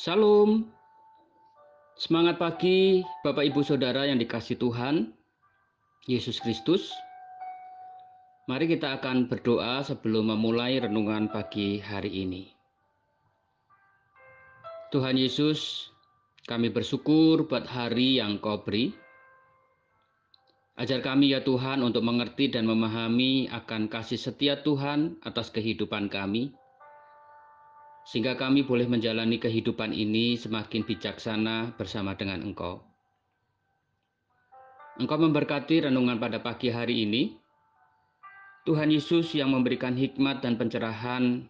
Salam. Semangat pagi Bapak Ibu Saudara yang dikasih Tuhan Yesus Kristus. Mari kita akan berdoa sebelum memulai renungan pagi hari ini. Tuhan Yesus, kami bersyukur buat hari yang kau beri. Ajar kami ya Tuhan untuk mengerti dan memahami akan kasih setia Tuhan atas kehidupan kami sehingga kami boleh menjalani kehidupan ini semakin bijaksana bersama dengan Engkau. Engkau memberkati renungan pada pagi hari ini. Tuhan Yesus yang memberikan hikmat dan pencerahan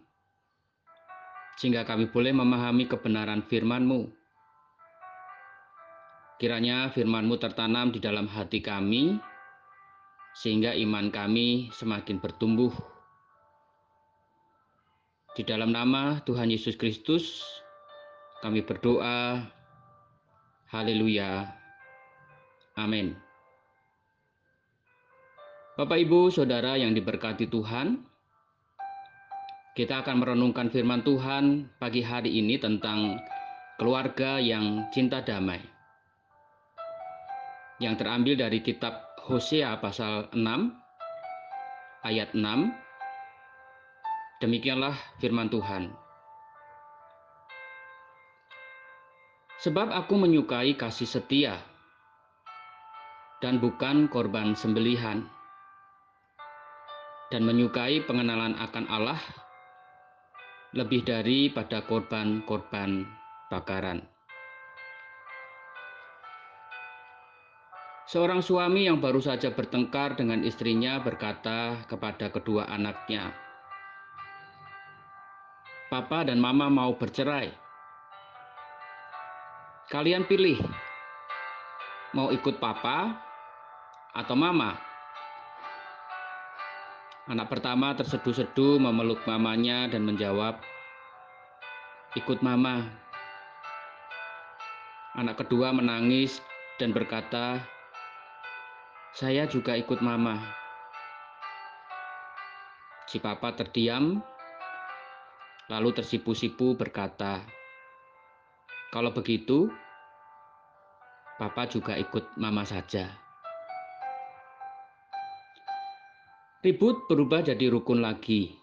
sehingga kami boleh memahami kebenaran firman-Mu. Kiranya firman-Mu tertanam di dalam hati kami sehingga iman kami semakin bertumbuh di dalam nama Tuhan Yesus Kristus, kami berdoa. Haleluya. Amin. Bapak, Ibu, Saudara yang diberkati Tuhan, kita akan merenungkan firman Tuhan pagi hari ini tentang keluarga yang cinta damai. Yang terambil dari kitab Hosea pasal 6 ayat 6 Demikianlah firman Tuhan. Sebab aku menyukai kasih setia dan bukan korban sembelihan dan menyukai pengenalan akan Allah lebih daripada korban-korban bakaran. Seorang suami yang baru saja bertengkar dengan istrinya berkata kepada kedua anaknya, papa dan mama mau bercerai. Kalian pilih mau ikut papa atau mama. Anak pertama terseduh-seduh memeluk mamanya dan menjawab, "Ikut mama." Anak kedua menangis dan berkata, "Saya juga ikut mama." Si papa terdiam lalu tersipu-sipu berkata, "Kalau begitu, Papa juga ikut Mama saja." Ribut berubah jadi rukun lagi,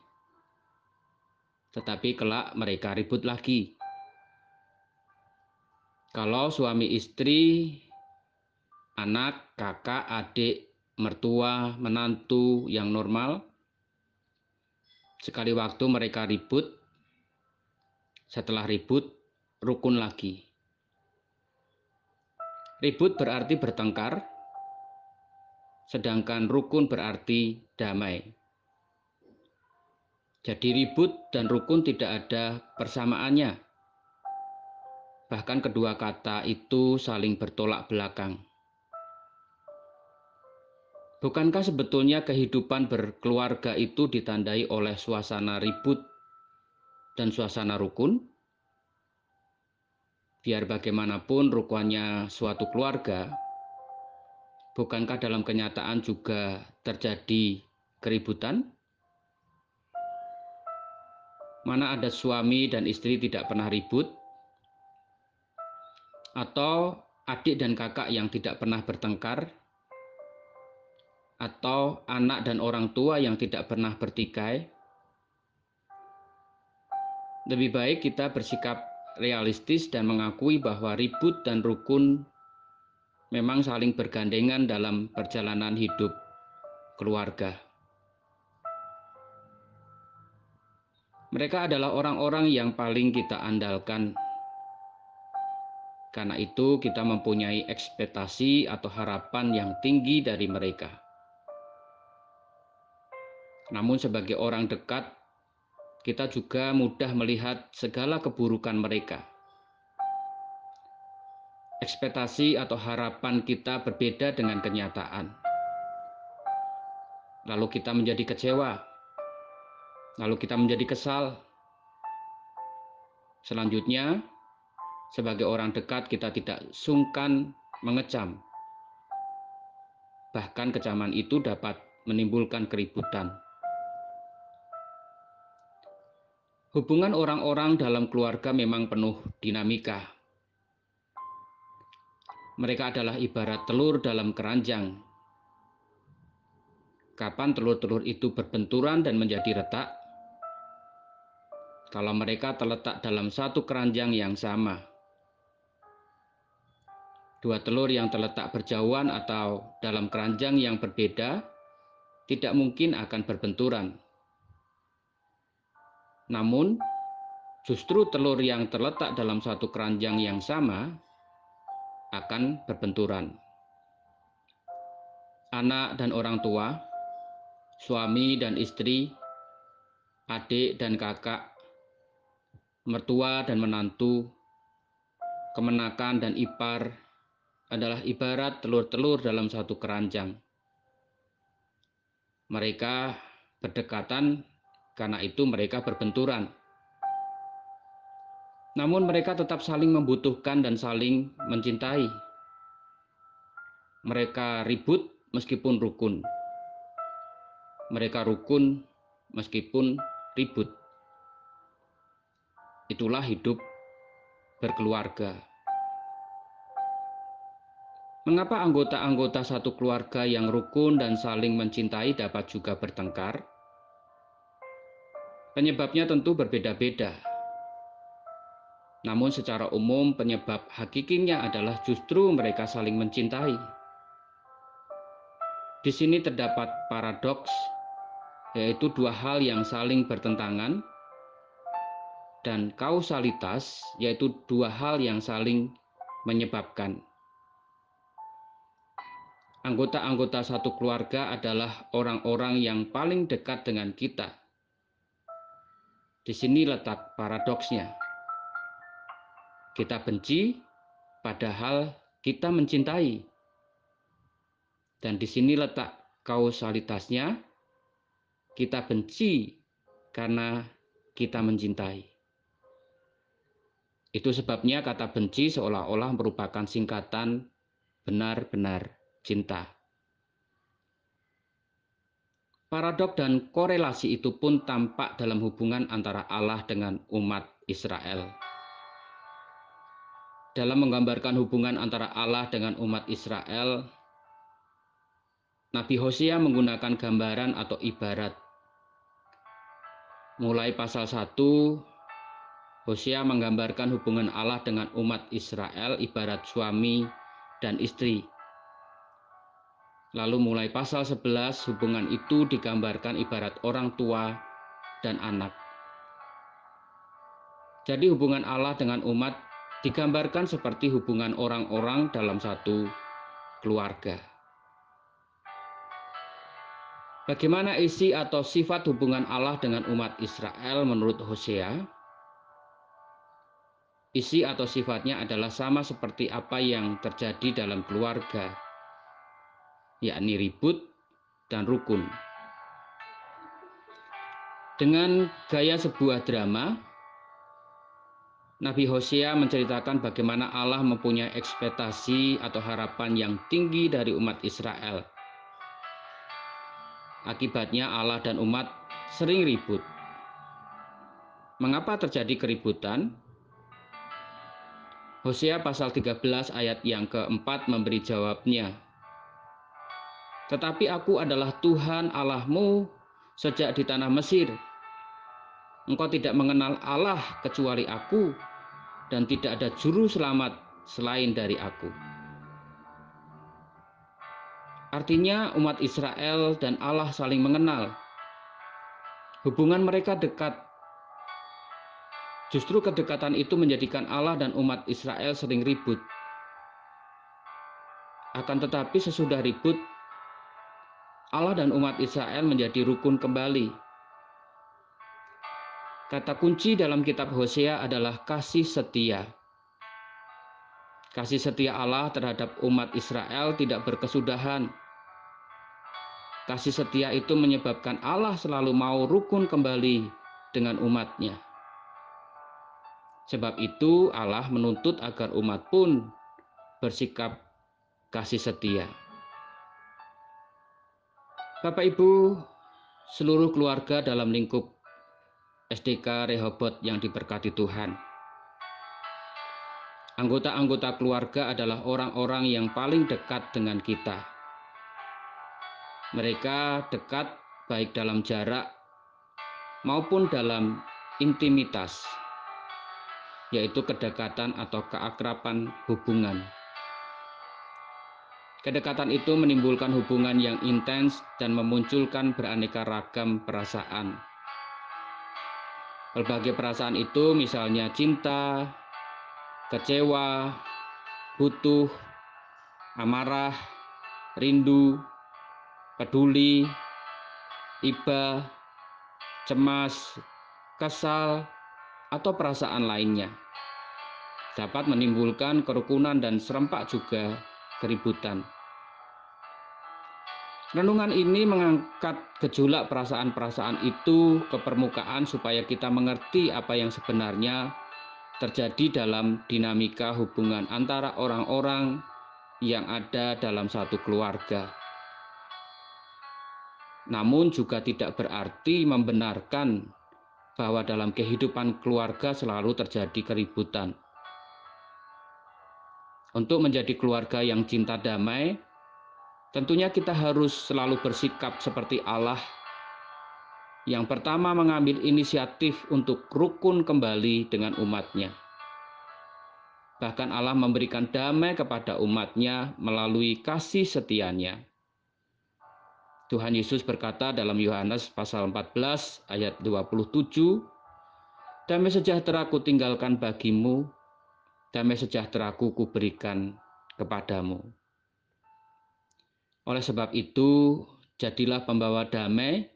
tetapi kelak mereka ribut lagi. Kalau suami istri, anak, kakak, adik, mertua, menantu yang normal, sekali waktu mereka ribut, setelah ribut, rukun lagi. Ribut berarti bertengkar, sedangkan rukun berarti damai. Jadi ribut dan rukun tidak ada persamaannya. Bahkan kedua kata itu saling bertolak belakang. Bukankah sebetulnya kehidupan berkeluarga itu ditandai oleh suasana ribut dan suasana rukun. Biar bagaimanapun rukunnya suatu keluarga, bukankah dalam kenyataan juga terjadi keributan? Mana ada suami dan istri tidak pernah ribut, atau adik dan kakak yang tidak pernah bertengkar, atau anak dan orang tua yang tidak pernah bertikai, lebih baik kita bersikap realistis dan mengakui bahwa ribut dan rukun memang saling bergandengan dalam perjalanan hidup keluarga. Mereka adalah orang-orang yang paling kita andalkan. Karena itu, kita mempunyai ekspektasi atau harapan yang tinggi dari mereka. Namun, sebagai orang dekat, kita juga mudah melihat segala keburukan mereka. Ekspektasi atau harapan kita berbeda dengan kenyataan. Lalu kita menjadi kecewa. Lalu kita menjadi kesal. Selanjutnya, sebagai orang dekat kita tidak sungkan mengecam. Bahkan kecaman itu dapat menimbulkan keributan. Hubungan orang-orang dalam keluarga memang penuh dinamika. Mereka adalah ibarat telur dalam keranjang. Kapan telur-telur itu berbenturan dan menjadi retak? Kalau mereka terletak dalam satu keranjang yang sama. Dua telur yang terletak berjauhan atau dalam keranjang yang berbeda tidak mungkin akan berbenturan namun, justru telur yang terletak dalam satu keranjang yang sama akan berbenturan. Anak dan orang tua, suami dan istri, adik dan kakak, mertua dan menantu, kemenakan dan ipar adalah ibarat telur-telur dalam satu keranjang. Mereka berdekatan karena itu mereka berbenturan. Namun mereka tetap saling membutuhkan dan saling mencintai. Mereka ribut meskipun rukun. Mereka rukun meskipun ribut. Itulah hidup berkeluarga. Mengapa anggota-anggota satu keluarga yang rukun dan saling mencintai dapat juga bertengkar? Penyebabnya tentu berbeda-beda. Namun secara umum penyebab hakikinya adalah justru mereka saling mencintai. Di sini terdapat paradoks, yaitu dua hal yang saling bertentangan, dan kausalitas, yaitu dua hal yang saling menyebabkan. Anggota-anggota satu keluarga adalah orang-orang yang paling dekat dengan kita di sini letak paradoksnya. Kita benci, padahal kita mencintai. Dan di sini letak kausalitasnya. Kita benci karena kita mencintai. Itu sebabnya kata benci seolah-olah merupakan singkatan benar-benar cinta. Paradok dan korelasi itu pun tampak dalam hubungan antara Allah dengan umat Israel. Dalam menggambarkan hubungan antara Allah dengan umat Israel, Nabi Hosea menggunakan gambaran atau ibarat. Mulai pasal 1, Hosea menggambarkan hubungan Allah dengan umat Israel ibarat suami dan istri Lalu mulai pasal 11 hubungan itu digambarkan ibarat orang tua dan anak. Jadi hubungan Allah dengan umat digambarkan seperti hubungan orang-orang dalam satu keluarga. Bagaimana isi atau sifat hubungan Allah dengan umat Israel menurut Hosea? Isi atau sifatnya adalah sama seperti apa yang terjadi dalam keluarga yakni ribut dan rukun. Dengan gaya sebuah drama, Nabi Hosea menceritakan bagaimana Allah mempunyai ekspektasi atau harapan yang tinggi dari umat Israel. Akibatnya Allah dan umat sering ribut. Mengapa terjadi keributan? Hosea pasal 13 ayat yang keempat memberi jawabnya. Tetapi aku adalah Tuhan Allahmu sejak di tanah Mesir. Engkau tidak mengenal Allah kecuali aku, dan tidak ada juru selamat selain dari aku. Artinya, umat Israel dan Allah saling mengenal. Hubungan mereka dekat. Justru kedekatan itu menjadikan Allah dan umat Israel sering ribut. Akan tetapi, sesudah ribut, Allah dan umat Israel menjadi rukun kembali. Kata kunci dalam kitab Hosea adalah kasih setia. Kasih setia Allah terhadap umat Israel tidak berkesudahan. Kasih setia itu menyebabkan Allah selalu mau rukun kembali dengan umatnya. Sebab itu Allah menuntut agar umat pun bersikap kasih setia. Bapak Ibu, seluruh keluarga dalam lingkup SDK Rehobot yang diberkati Tuhan. Anggota-anggota keluarga adalah orang-orang yang paling dekat dengan kita. Mereka dekat baik dalam jarak maupun dalam intimitas, yaitu kedekatan atau keakraban hubungan. Kedekatan itu menimbulkan hubungan yang intens dan memunculkan beraneka ragam perasaan. Berbagai perasaan itu misalnya cinta, kecewa, butuh, amarah, rindu, peduli, iba, cemas, kesal, atau perasaan lainnya. Dapat menimbulkan kerukunan dan serempak juga keributan. Renungan ini mengangkat gejolak perasaan-perasaan itu ke permukaan supaya kita mengerti apa yang sebenarnya terjadi dalam dinamika hubungan antara orang-orang yang ada dalam satu keluarga. Namun juga tidak berarti membenarkan bahwa dalam kehidupan keluarga selalu terjadi keributan. Untuk menjadi keluarga yang cinta damai, tentunya kita harus selalu bersikap seperti Allah yang pertama mengambil inisiatif untuk rukun kembali dengan umatnya. Bahkan Allah memberikan damai kepada umatnya melalui kasih setianya. Tuhan Yesus berkata dalam Yohanes pasal 14 ayat 27, Damai sejahtera ku tinggalkan bagimu, damai sejahtera ku kuberikan kepadamu. Oleh sebab itu, jadilah pembawa damai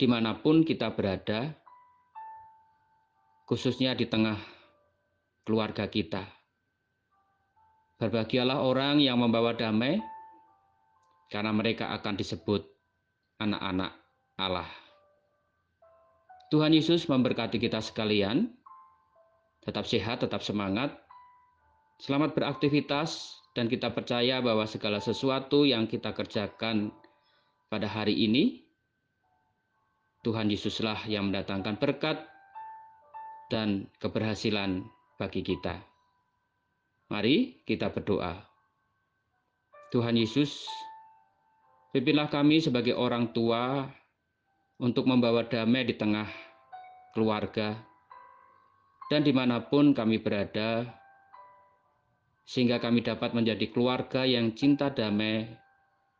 di mana pun kita berada, khususnya di tengah keluarga kita. Berbahagialah orang yang membawa damai, karena mereka akan disebut anak-anak Allah. Tuhan Yesus memberkati kita sekalian. Tetap sehat, tetap semangat. Selamat beraktivitas dan kita percaya bahwa segala sesuatu yang kita kerjakan pada hari ini Tuhan Yesuslah yang mendatangkan berkat dan keberhasilan bagi kita. Mari kita berdoa. Tuhan Yesus, pimpinlah kami sebagai orang tua untuk membawa damai di tengah keluarga dan di mana pun kami berada, sehingga kami dapat menjadi keluarga yang cinta damai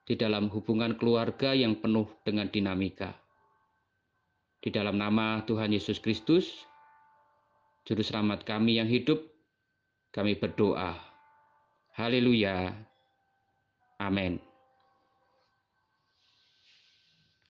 di dalam hubungan keluarga yang penuh dengan dinamika. Di dalam nama Tuhan Yesus Kristus, Juru Selamat kami yang hidup, kami berdoa. Haleluya. Amin.